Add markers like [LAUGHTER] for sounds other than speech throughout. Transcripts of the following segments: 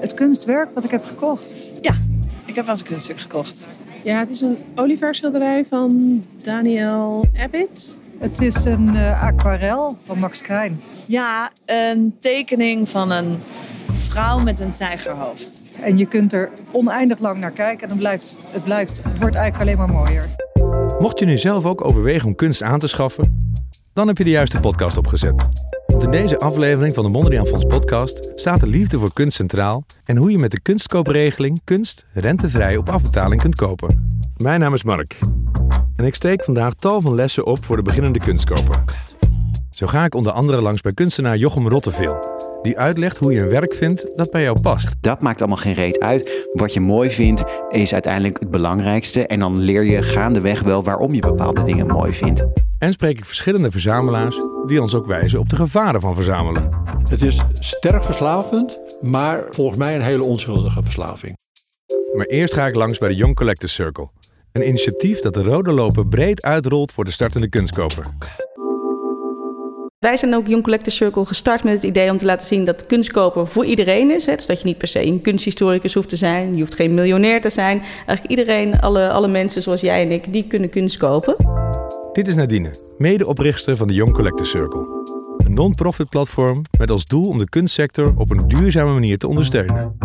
het kunstwerk wat ik heb gekocht? Ja, ik heb wel eens een kunstwerk gekocht. Ja, het is een olieverfschilderij van Daniel Abbott. Het is een uh, aquarel van Max Krijn. Ja, een tekening van een vrouw met een tijgerhoofd. En je kunt er oneindig lang naar kijken en dan blijft, het, blijft, het wordt eigenlijk alleen maar mooier. Mocht je nu zelf ook overwegen om kunst aan te schaffen, dan heb je de juiste podcast opgezet. Want in deze aflevering van de Mondriaan Fonds podcast staat de liefde voor kunst centraal en hoe je met de kunstkoopregeling kunst rentevrij op afbetaling kunt kopen. Mijn naam is Mark en ik steek vandaag tal van lessen op voor de beginnende kunstkoper. Zo ga ik onder andere langs bij kunstenaar Jochem Rotteveel, die uitlegt hoe je een werk vindt dat bij jou past. Dat maakt allemaal geen reet uit. Wat je mooi vindt is uiteindelijk het belangrijkste en dan leer je gaandeweg wel waarom je bepaalde dingen mooi vindt. En spreek ik verschillende verzamelaars die ons ook wijzen op de gevaren van verzamelen. Het is sterk verslavend, maar volgens mij een hele onschuldige verslaving. Maar eerst ga ik langs bij de Young Collectors Circle. Een initiatief dat de rode lopen breed uitrolt voor de startende kunstkoper. Wij zijn ook Young Collector Circle gestart met het idee om te laten zien dat kunst kopen voor iedereen is. Hè. Dus dat je niet per se een kunsthistoricus hoeft te zijn. Je hoeft geen miljonair te zijn. Eigenlijk iedereen, alle, alle mensen zoals jij en ik, die kunnen kunst kopen. Dit is Nadine, medeoprichter van de Young Collector Circle. Een non-profit platform met als doel om de kunstsector op een duurzame manier te ondersteunen.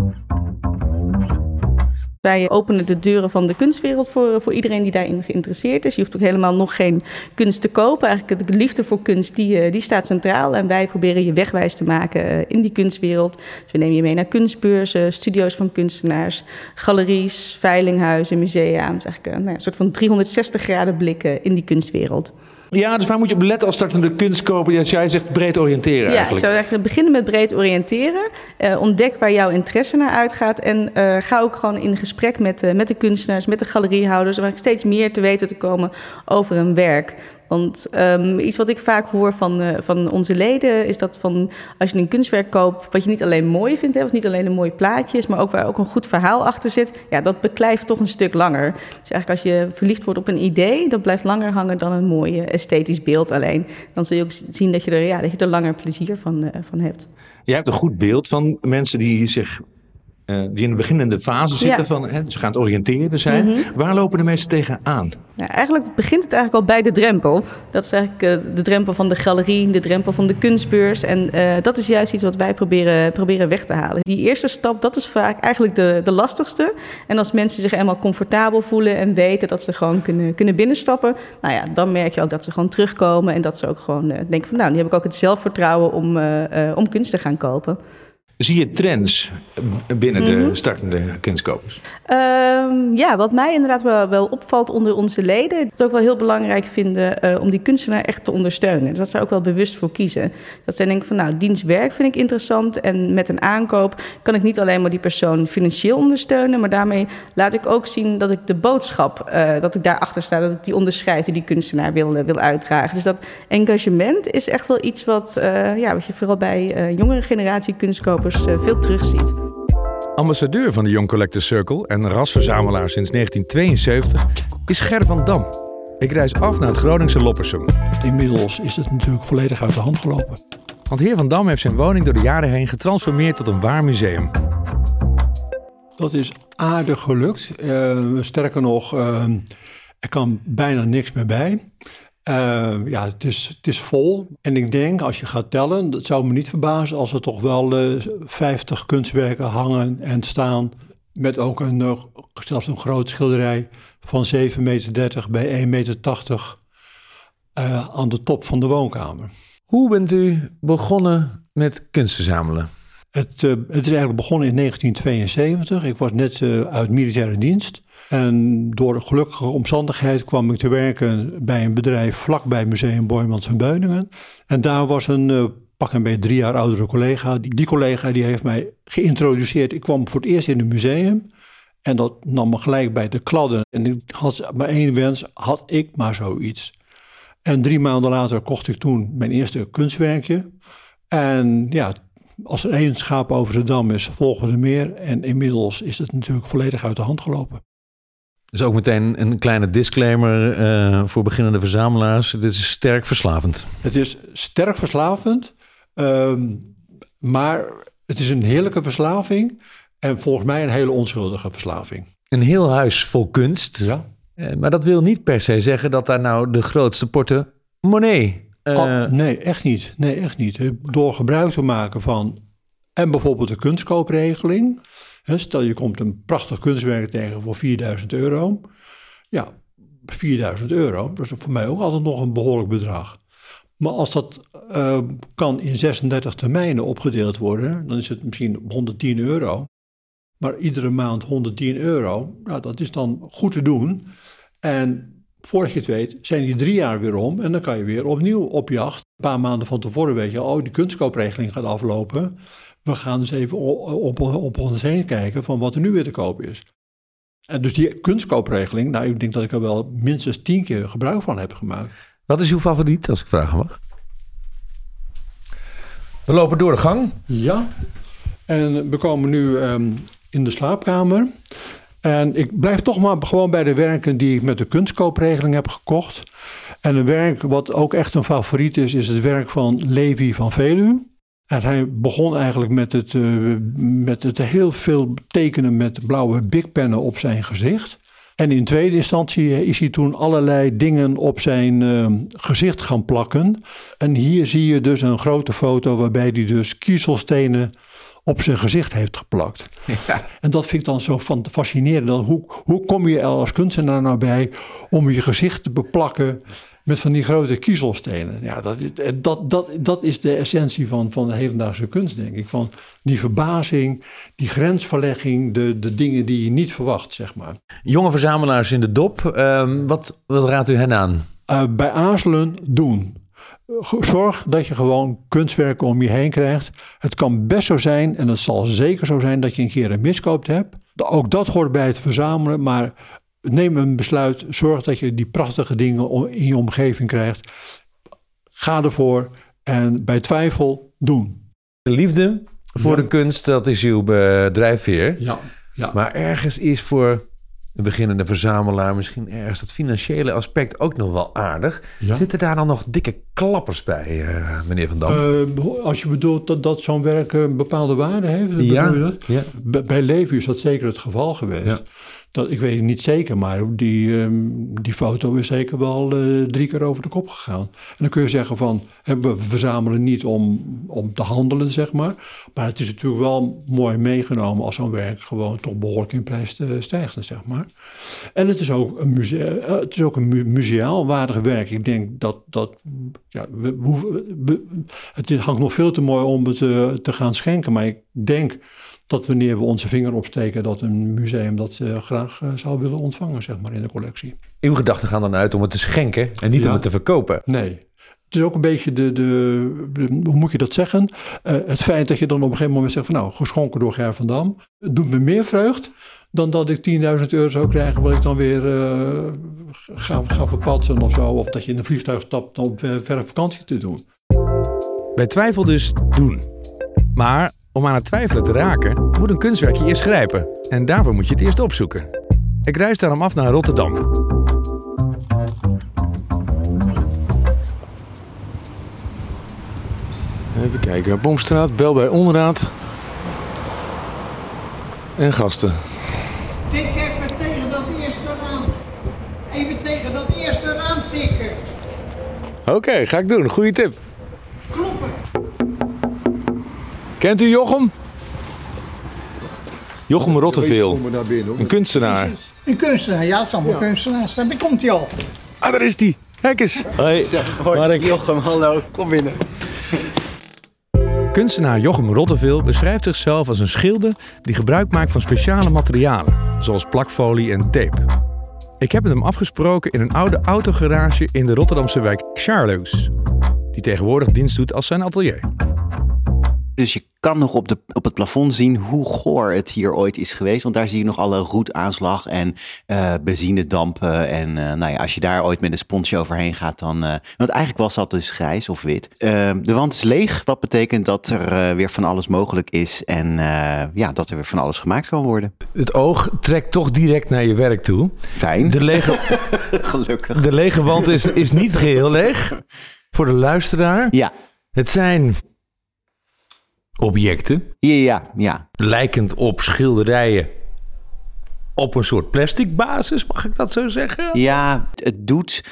Wij openen de deuren van de kunstwereld voor, voor iedereen die daarin geïnteresseerd is. Je hoeft ook helemaal nog geen kunst te kopen. Eigenlijk de liefde voor kunst, die, eh, die staat centraal. En wij proberen je wegwijs te maken eh, in die kunstwereld. Dus we nemen je mee naar kunstbeurzen, studio's van kunstenaars, galeries, veilinghuizen, musea. Dus eigenlijk een, nou een soort van 360 graden blikken in die kunstwereld. Ja, dus waar moet je op letten als startende kunstkoper? Jij zegt breed oriënteren ja, eigenlijk. ik zou eigenlijk beginnen met breed oriënteren. Uh, ontdek waar jouw interesse naar uitgaat. En uh, ga ook gewoon in gesprek met, uh, met de kunstenaars, met de galeriehouders... om steeds meer te weten te komen over een werk. Want um, iets wat ik vaak hoor van, uh, van onze leden is dat van als je een kunstwerk koopt, wat je niet alleen mooi vindt, hè, wat niet alleen een mooi plaatje is, maar ook waar ook een goed verhaal achter zit, ja, dat beklijft toch een stuk langer. Dus eigenlijk als je verliefd wordt op een idee, dat blijft langer hangen dan een mooi esthetisch beeld alleen. Dan zul je ook zien dat je er, ja, dat je er langer plezier van, uh, van hebt. Jij hebt een goed beeld van mensen die zich uh, die in de beginnende fase zitten ja. van hè, ze gaan het oriënteren zijn. Mm -hmm. Waar lopen de mensen tegenaan? Ja, eigenlijk begint het eigenlijk al bij de drempel. Dat is eigenlijk uh, de drempel van de galerie, de drempel van de kunstbeurs. En uh, dat is juist iets wat wij proberen, proberen weg te halen. Die eerste stap, dat is vaak eigenlijk de, de lastigste. En als mensen zich helemaal comfortabel voelen en weten dat ze gewoon kunnen, kunnen binnenstappen, nou ja, dan merk je ook dat ze gewoon terugkomen en dat ze ook gewoon denken van nou, nu heb ik ook het zelfvertrouwen om, om kunst te gaan kopen. Zie je trends binnen mm -hmm. de startende kunstkopers? Um, ja, wat mij inderdaad wel, wel opvalt onder onze leden, het ook wel heel belangrijk vinden uh, om die kunstenaar echt te ondersteunen. Dus dat ze ook wel bewust voor kiezen. Dat ze denken van nou, dienstwerk vind ik interessant en met een aankoop kan ik niet alleen maar die persoon financieel ondersteunen, maar daarmee laat ik ook zien dat ik de boodschap, uh, dat ik daarachter sta, dat ik die onderschrift die die kunstenaar wil, wil uitdragen. Dus dat engagement is echt wel iets wat, uh, ja, wat je vooral bij jongere generatie kunstkopers veel terugziet. Ambassadeur van de Young Collectors Circle en rasverzamelaar sinds 1972 is Ger van Dam. Ik reis af naar het Groningse Loppersum. Inmiddels is het natuurlijk volledig uit de hand gelopen. Want heer Van Dam heeft zijn woning door de jaren heen getransformeerd tot een waar museum. Dat is aardig gelukt. Uh, sterker nog, uh, er kan bijna niks meer bij. Uh, ja, het is, het is vol. En ik denk, als je gaat tellen, dat zou me niet verbazen als er toch wel uh, 50 kunstwerken hangen en staan. Met ook een, uh, zelfs een groot schilderij van 7,30 meter bij 1,80 meter uh, aan de top van de woonkamer. Hoe bent u begonnen met kunst verzamelen? Het, het is eigenlijk begonnen in 1972. Ik was net uit militaire dienst. En door gelukkige omstandigheid kwam ik te werken bij een bedrijf vlakbij Museum Boijmans en Beuningen. En daar was een uh, pak een beetje drie jaar oudere collega. Die, die, collega die heeft mij geïntroduceerd. Ik kwam voor het eerst in het museum. En dat nam me gelijk bij de kladden. En ik had maar één wens, had ik maar zoiets. En drie maanden later kocht ik toen mijn eerste kunstwerkje. En ja, als er één schaap over de dam is, volgen er meer. En inmiddels is het natuurlijk volledig uit de hand gelopen. Dus ook meteen een kleine disclaimer uh, voor beginnende verzamelaars. Dit is sterk verslavend. Het is sterk verslavend, uh, maar Het is een heerlijke verslaving en volgens mij een hele onschuldige verslaving. Een heel huis vol kunst. Ja. Eh, Maar dat wil niet per se zeggen dat daar nou de grootste portemonnee... eh, Oh, nee, echt niet. Nee, echt niet. Door gebruik te maken van en bijvoorbeeld de kunstkoopregeling. Stel je komt een prachtig kunstwerk tegen voor 4000 euro. Ja, 4000 euro, dat is voor mij ook altijd nog een behoorlijk bedrag. Maar als dat eh, kan in 36 termijnen opgedeeld worden, dan is het misschien 110 euro. Maar iedere maand 110 euro, nou, dat is dan goed te doen. En voordat je het weet, zijn die drie jaar weer om en dan kan je weer opnieuw op jacht. Een paar maanden van tevoren weet je, oh, die kunstkoopregeling gaat aflopen. We gaan eens even op, op ons heen kijken van wat er nu weer te koop is. En dus die kunstkoopregeling, nou, ik denk dat ik er wel minstens tien keer gebruik van heb gemaakt. Wat is uw favoriet, als ik vragen mag? We lopen door de gang. Ja, en we komen nu ehm, in de slaapkamer. En ik blijf toch maar gewoon bij de werken die ik met de kunstkoopregeling heb gekocht. En een werk wat ook echt een favoriet is, is het werk van Levi van Velu. En hij begon eigenlijk met het, eh, met het heel veel tekenen met blauwe bigpennen op zijn gezicht. En in tweede instantie is hij toen allerlei dingen op zijn eh, gezicht gaan plakken. En hier zie je dus een grote foto waarbij hij dus kiezelstenen op zijn gezicht heeft geplakt. En dat vind ik dan zo van fascinerend. Dan hoe, hoe kom je er als kunstenaar nou bij om je gezicht te beplakken met van die grote kiezelstenen? Ja, dat, is- dat, dat, dat is de essentie van, van de hedendaagse kunst, denk ik. Van die verbazing, die grensverlegging, de, de dingen die je niet verwacht, zeg maar. Jonge verzamelaars in de dop. Ehm, wat, wat raadt u hen aan? Eh, bij aarzelen doen. Zorg dat je gewoon kunstwerken om je heen krijgt. Het kan best zo zijn, en het zal zeker zo zijn, dat je een keer een miskoop hebt. Ook dat hoort bij het verzamelen, maar neem een besluit. Zorg dat je die prachtige dingen in je omgeving krijgt. Ga ervoor en bij twijfel doen. De liefde voor Ja. de kunst, dat is uw eh, drijfveer. Ja, ja. Maar ergens is voor de beginnende verzamelaar misschien ergens dat financiële aspect ook nog wel aardig. Ja. Zitten daar dan nog dikke klappers bij, eh, meneer Van Dam? Eh, als je bedoelt dat, dat zo'n werk een bepaalde waarde heeft, bedoel je ja, dat? ja. Bij, bij Levi is dat zeker het geval geweest. Ja. Dat, ik weet het niet zeker, maar die, ehm, die foto is zeker wel eh, drie keer over de kop gegaan. En dan kun je zeggen van, we verzamelen niet om, om te handelen, zeg maar. Maar het is natuurlijk wel mooi meegenomen als zo'n werk gewoon toch behoorlijk in prijs stijgt, zeg maar. En het is ook een, musea, eh, het is ook een mu- museaal waardig werk. Ik denk dat, dat ja, we, het hangt nog veel te mooi om het eh, te gaan schenken. Maar ik denk dat wanneer we onze vinger opsteken, dat een museum dat eh, graag eh, zou willen ontvangen, zeg maar, in de collectie. Uw gedachten gaan dan uit om het te schenken en niet Ja. om het te verkopen. Nee. Het is ook een beetje de, de, de- hoe moet je dat zeggen? Eh, het feit dat je dan op een gegeven moment zegt van nou, geschonken door Ger van Dam, het doet me meer vreugd dan dat ik 10.000 euro zou krijgen wat ik dan weer eh, ga, ga verpatsen of zo. Of dat je in een vliegtuig stapt om ver, verre vakantie te doen. Bij twijfel dus doen. Maar om aan het twijfelen te raken, moet een kunstwerk je eerst grijpen. En daarvoor moet je het eerst opzoeken. Ik reis daarom af naar Rotterdam. Even kijken. Bomstraat, bel bij onderraad. En gasten. Tik even tegen dat eerste raam. Even tegen dat eerste raam tikken. Oké, ga ik doen. Goeie tip. Kent u Jochem? Jochem Rotteveel. Een kunstenaar. Een kunstenaar, ja, het is allemaal kunstenaars. Daar komt hij al. Ah, daar is hij. Kijk eens. Hoi. Mark. Jochem, hallo, kom binnen. Kunstenaar Jochem Rotteveel beschrijft zichzelf als een schilder die gebruik maakt van speciale materialen, zoals plakfolie en tape. Ik heb met hem afgesproken in een oude autogarage in de Rotterdamse wijk Charloes, die tegenwoordig dienst doet als zijn atelier. Dus je kan nog op, de, op het plafond zien hoe goor het hier ooit is geweest. Want daar zie je nog alle roetaanslag en eh benzinedampen. En eh, nou ja, als je daar ooit met een sponsje overheen gaat, dan... eh, want eigenlijk was dat dus grijs of wit. Eh, de wand is leeg, wat betekent dat er weer van alles mogelijk is. En ja, dat er weer van alles gemaakt kan worden. Het oog trekt toch direct naar je werk toe. Fijn, De lege, [LAUGHS] gelukkig. de lege wand is, is niet geheel leeg. Voor de luisteraar. Ja, Het zijn objecten. Ja, ja, ja. Lijkend op schilderijen op een soort plastic basis, mag ik dat zo zeggen? Ja, het doet.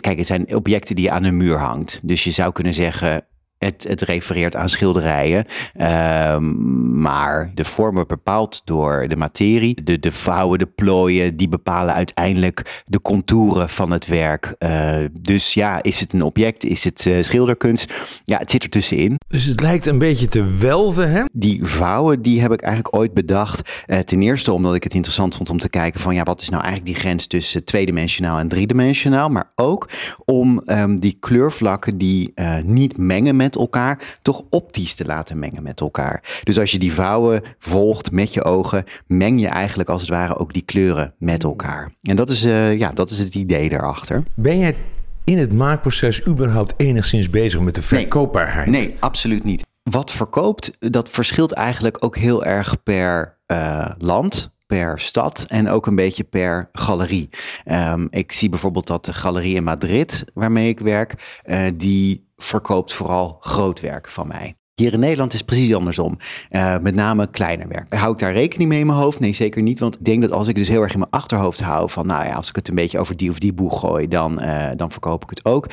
Kijk, het zijn objecten die je aan een muur hangt. Dus je zou kunnen zeggen. Het, het refereert aan schilderijen, Ehm, maar de vorm wordt bepaald door de materie. De, de vouwen, de plooien, die bepalen uiteindelijk de contouren van het werk. Eh, dus ja, is het een object? Is het eh, schilderkunst? Ja, het zit er tussenin. Dus het lijkt een beetje te welven, hè? Die vouwen, die heb ik eigenlijk ooit bedacht. Eh, ten eerste omdat ik het interessant vond om te kijken van ja, wat is nou eigenlijk die grens tussen tweedimensionaal en driedimensionaal. Maar ook om ehm, die kleurvlakken die niet mengen met elkaar, toch optisch te laten mengen met elkaar. Dus als je die vouwen volgt met je ogen, meng je eigenlijk als het ware ook die kleuren met elkaar. En dat is, eh, ja, dat is het idee daarachter. Ben jij in het maakproces überhaupt enigszins bezig met de verkoopbaarheid? Nee, absoluut niet. Wat verkoopt, dat verschilt eigenlijk ook heel erg per eh, land, per stad en ook een beetje per galerie. Ehm, ik zie bijvoorbeeld dat de galerie in Madrid, waarmee ik werk, eh, die verkoopt vooral groot werk van mij. Hier in Nederland is het precies andersom. Eh, met name kleiner werk. Hou ik daar rekening mee in mijn hoofd? Nee, zeker niet. Want ik denk dat als ik dus heel erg in mijn achterhoofd hou van, nou ja, als ik het een beetje over die of die boeg gooi, dan, eh, dan verkoop ik het ook.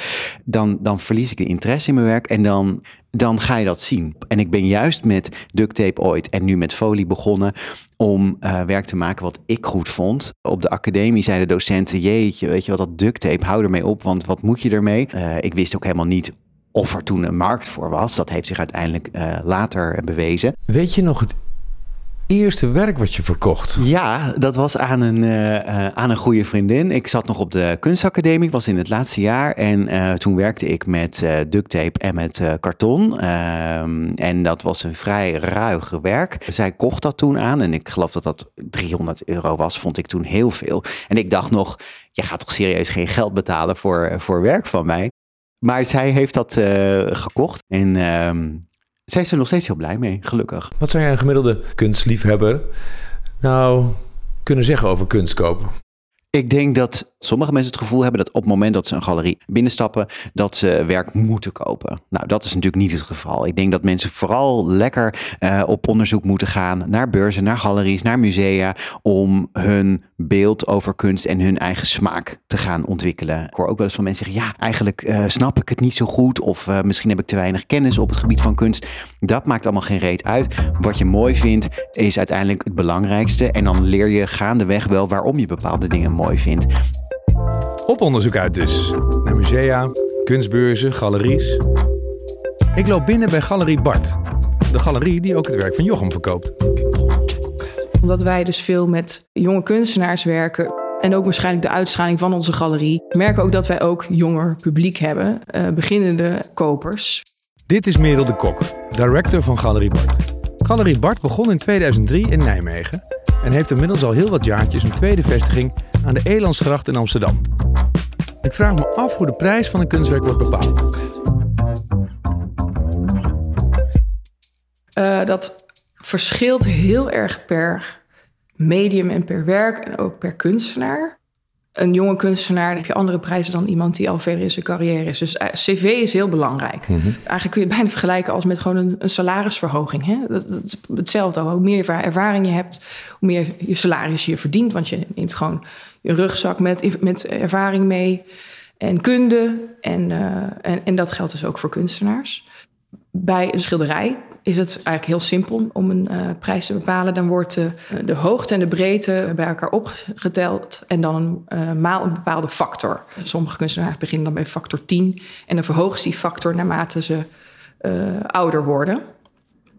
Dan, dan verlies ik de interesse in mijn werk en dan, dan ga je dat zien. En ik ben juist met duct tape ooit en nu met folie begonnen om eh, werk te maken wat ik goed vond. Op de academie zeiden docenten, jeetje, weet je wat, dat duct tape, hou ermee op, want wat moet je ermee? Ik wist ook helemaal niet of er toen een markt voor was. Dat heeft zich uiteindelijk eh, later bewezen. Weet je nog het eerste werk wat je verkocht? Ja, dat was aan een, eh, eh, aan een goede vriendin. Ik zat nog op de kunstacademie, was in het laatste jaar. En toen werkte ik met eh duct tape en met karton. Ehm, en dat was een vrij ruig werk. Zij kocht dat toen aan en ik geloof dat dat 300 euro was, vond ik toen heel veel. En ik dacht nog, je gaat toch serieus geen geld betalen voor, voor werk van mij? Maar zij heeft dat eh, gekocht en ehm, zij is er nog steeds heel blij mee, gelukkig. Wat zou jij een gemiddelde kunstliefhebber nou kunnen zeggen over kunst kopen? Ik denk dat sommige mensen het gevoel hebben dat op het moment dat ze een galerie binnenstappen, dat ze werk moeten kopen. Nou, dat is natuurlijk niet het geval. Ik denk dat mensen vooral lekker eh, op onderzoek moeten gaan naar beurzen, naar galeries, naar musea, om hun beeld over kunst en hun eigen smaak te gaan ontwikkelen. Ik hoor ook wel eens van mensen zeggen, ja, eigenlijk eh, snap ik het niet zo goed of eh, misschien heb ik te weinig kennis op het gebied van kunst. Dat maakt allemaal geen reet uit. Wat je mooi vindt is uiteindelijk het belangrijkste en dan leer je gaandeweg wel waarom je bepaalde dingen mooi vindt. Op onderzoek uit dus. Naar musea, kunstbeurzen, galeries. Ik loop binnen bij Galerie Bart. De galerie die ook het werk van Jochem verkoopt. Omdat wij dus veel met jonge kunstenaars werken. En ook waarschijnlijk de uitstraling van onze galerie. Merken we ook dat wij ook jonger publiek hebben. eh, beginnende kopers. Dit is Merel de Kok, director van Galerie Bart. Galerie Bart begon in 2003 in Nijmegen en heeft inmiddels al heel wat jaartjes een tweede vestiging aan de Elandsgracht in Amsterdam. Ik vraag me af hoe de prijs van een kunstwerk wordt bepaald. Eh, dat verschilt heel erg per medium en per werk. En ook per kunstenaar. Een jonge kunstenaar heb je andere prijzen dan iemand die al verder in zijn carrière is. Dus eh, cv is heel belangrijk. Eigenlijk kun je het bijna vergelijken als met gewoon een, een salarisverhoging. Hè? Dat, dat is hetzelfde. Hoe meer ervaring je hebt, hoe meer je salaris je verdient. Want je neemt gewoon je rugzak met, met ervaring mee en kunde. En, eh, en, en dat geldt dus ook voor kunstenaars. Bij een schilderij is het eigenlijk heel simpel om een eh, prijs te bepalen. Dan wordt de, de hoogte en de breedte bij elkaar opgeteld en dan eh, maal een bepaalde factor. Sommige kunstenaars beginnen dan bij factor 10 en dan verhogen ze die factor naarmate ze eh, ouder worden.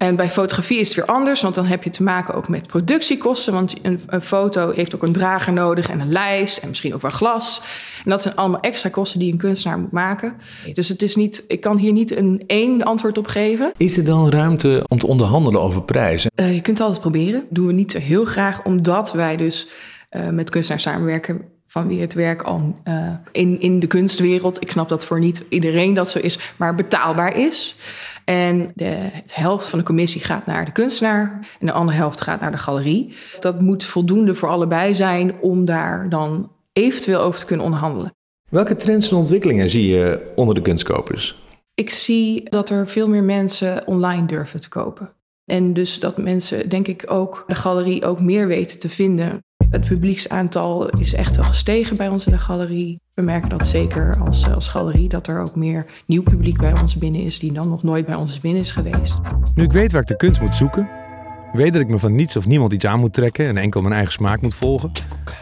En bij fotografie is het weer anders, want dan heb je te maken ook met productiekosten. Want een, een foto heeft ook een drager nodig en een lijst en misschien ook wel glas. En dat zijn allemaal extra kosten die een kunstenaar moet maken. Dus het is niet, ik kan hier niet een één antwoord op geven. Is er dan ruimte om te onderhandelen over prijzen? Uh, je kunt het altijd proberen. Dat doen we niet zo heel graag, omdat wij dus uh, met kunstenaars samenwerken van wie het werk al uh, in, in de kunstwereld, ik snap dat voor niet iedereen dat zo is, maar betaalbaar is. En de, het helft van de commissie gaat naar de kunstenaar en de andere helft gaat naar de galerie. Dat moet voldoende voor allebei zijn om daar dan eventueel over te kunnen onderhandelen. Welke trends en ontwikkelingen zie je onder de kunstkopers? Ik zie dat er veel meer mensen online durven te kopen. En dus dat mensen, denk ik, ook de galerie ook meer weten te vinden. Het publieksaantal is echt wel gestegen bij ons in de galerie. We merken dat zeker als, als galerie, dat er ook meer nieuw publiek bij ons binnen is, die dan nog nooit bij ons binnen is geweest. Nu ik weet waar ik de kunst moet zoeken, weet dat ik me van niets of niemand iets aan moet trekken en enkel mijn eigen smaak moet volgen,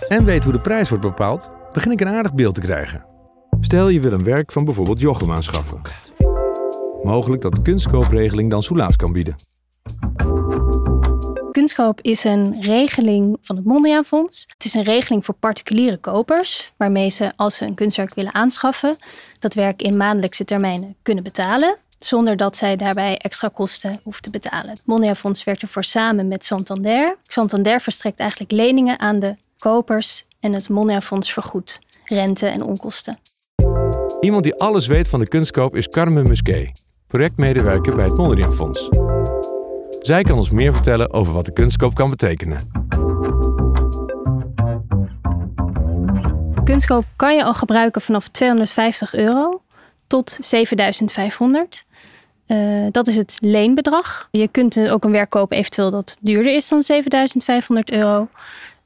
en weet hoe de prijs wordt bepaald, begin ik een aardig beeld te krijgen. Stel je wil een werk van bijvoorbeeld Jochem aanschaffen. Mogelijk dat de kunstkoopregeling dan soelaas kan bieden. Kunstkoop is een regeling van het Mondriaan Fonds. Het is een regeling voor particuliere kopers, waarmee ze als ze een kunstwerk willen aanschaffen, dat werk in maandelijkse termijnen kunnen betalen, zonder dat zij daarbij extra kosten hoeven te betalen. Het Mondriaan Fonds werkt ervoor samen met Santander. Santander verstrekt eigenlijk leningen aan de kopers en het Mondriaan Fonds vergoedt rente en onkosten. Iemand die alles weet van de kunstkoop is Carmen Musquet, projectmedewerker bij het Mondriaan Fonds. Zij kan ons meer vertellen over wat de kunstkoop kan betekenen. Kunstkoop kan je al gebruiken vanaf 250 euro tot 7500. Uh, dat is het leenbedrag. Je kunt ook een werk kopen eventueel dat duurder is dan 7500 euro.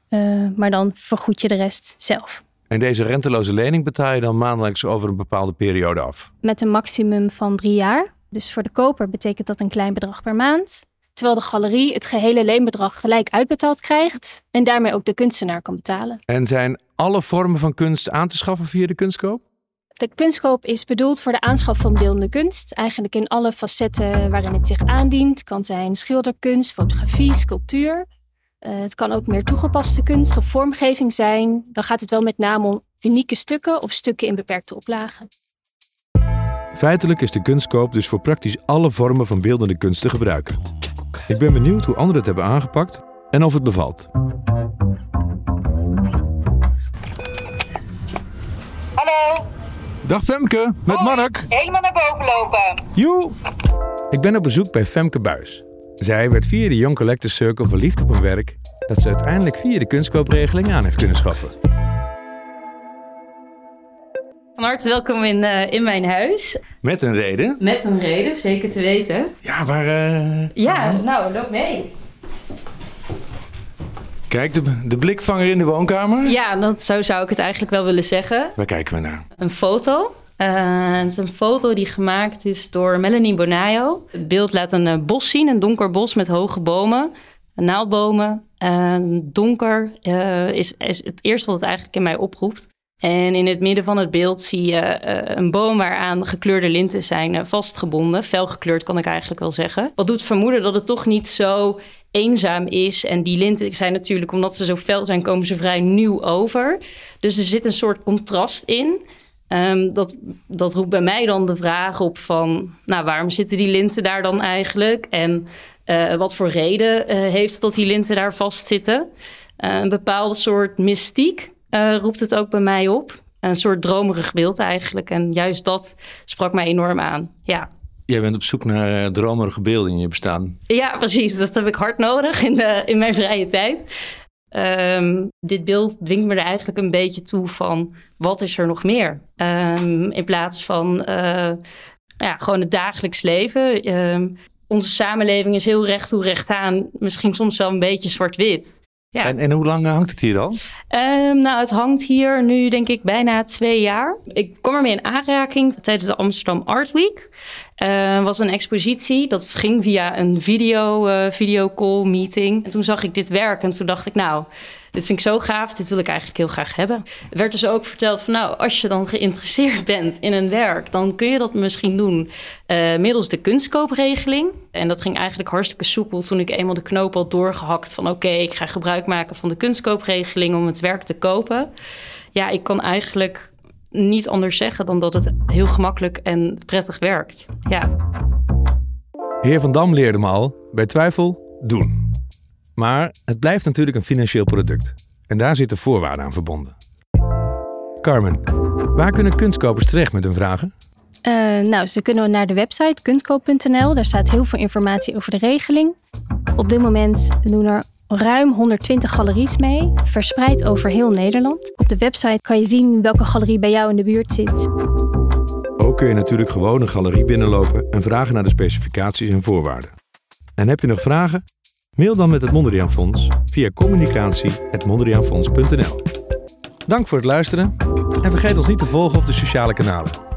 Uh, maar dan vergoed je de rest zelf. En deze renteloze lening betaal je dan maandelijks over een bepaalde periode af? Met een maximum van drie jaar. Dus voor de koper betekent dat een klein bedrag per maand. Terwijl de galerie het gehele leenbedrag gelijk uitbetaald krijgt en daarmee ook de kunstenaar kan betalen. En zijn alle vormen van kunst aan te schaffen via de kunstkoop? De kunstkoop is bedoeld voor de aanschaf van beeldende kunst. Eigenlijk in alle facetten waarin het zich aandient. Het kan zijn schilderkunst, fotografie, sculptuur. Uh, het kan ook meer toegepaste kunst of vormgeving zijn. Dan gaat het wel met name om unieke stukken of stukken in beperkte oplagen. Feitelijk is de kunstkoop dus voor praktisch alle vormen van beeldende kunst te gebruiken. Ik ben benieuwd hoe anderen het hebben aangepakt en of het bevalt. Hallo. Dag Femke, met Hoi. Mark. Helemaal naar boven lopen. Joe! Ik ben op bezoek bij Femke Buis. Zij werd via de Young Collectors Circle verliefd op een werk dat ze uiteindelijk via de kunstkoopregeling aan heeft kunnen schaffen. Harte welkom in, eh, in mijn huis. Met een reden. Met een reden, zeker te weten. Ja, waar... eh, Ja, nou, loop mee. Kijk, de, de blikvanger in de woonkamer. Ja, dat, zo zou ik het eigenlijk wel willen zeggen. Waar kijken we naar? Een foto. Eh, het is een foto die gemaakt is door Melanie Bonayo. Het beeld laat een bos zien, een donker bos met hoge bomen, naaldbomen. Donker is, is het eerste wat het eigenlijk in mij oproept. En in het midden van het beeld zie je eh, een boom waaraan gekleurde linten zijn eh, vastgebonden. Felgekleurd kan ik eigenlijk wel zeggen. Wat doet vermoeden dat het toch niet zo eenzaam is. En die linten zijn natuurlijk, omdat ze zo fel zijn, komen ze vrij nieuw over. Dus er zit een soort contrast in. Ehm, dat, dat roept bij mij dan de vraag op van... nou, waarom zitten die linten daar dan eigenlijk? En eh, wat voor reden heeft dat die linten daar vastzitten? Een bepaalde soort mystiek eh, roept het ook bij mij op. Een soort dromerig beeld eigenlijk. En juist dat sprak mij enorm aan. Ja, Jij bent op zoek naar eh, dromerige beelden in je bestaan. ja precies. Dat heb ik hard nodig in, de, in mijn vrije tijd. Ehm, dit beeld dwingt me er eigenlijk een beetje toe van... wat is er nog meer? Ehm, in plaats van eh, ja, gewoon het dagelijks leven. Ehm, onze samenleving is heel recht toe recht aan. Misschien soms wel een beetje zwart-wit. Ja. En, en hoe lang eh, hangt het hier al? Ehm, nou, het hangt hier nu denk ik bijna twee jaar. Ik kwam ermee in aanraking tijdens de Amsterdam Art Week. Het was een expositie, dat ging via een video, eh videocall meeting. En toen zag ik dit werk en toen dacht ik, nou, dit vind ik zo gaaf, dit wil ik eigenlijk heel graag hebben. Er werd dus ook verteld van, nou, als je dan geïnteresseerd [LAUGHS] bent in een werk, dan kun je dat misschien doen eh, middels de kunstkoopregeling. En dat ging eigenlijk hartstikke soepel toen ik eenmaal de knoop had doorgehakt van, oké, ik ga gebruik maken van de kunstkoopregeling om het werk te kopen. Ja, ik kan eigenlijk niet anders zeggen dan dat het heel gemakkelijk en prettig werkt. Ja. Heer Van Dam leerde me al, bij twijfel, doen. Maar het blijft natuurlijk een financieel product. En daar zitten voorwaarden aan verbonden. Carmen, waar kunnen kunstkopers terecht met hun vragen? Eh, nou, ze kunnen naar de website kunstkoop.nl. Daar staat heel veel informatie over de regeling. Op dit moment doen er ruim 120 galeries mee, verspreid over heel Nederland. Op de website kan je zien welke galerie bij jou in de buurt zit. Ook kun je natuurlijk gewoon een galerie binnenlopen en vragen naar de specificaties en voorwaarden. En heb je nog vragen? Mail dan met het Mondriaan Fonds via communicatie.mondriaanfonds.nl Dank voor het luisteren en vergeet ons niet te volgen op de sociale kanalen.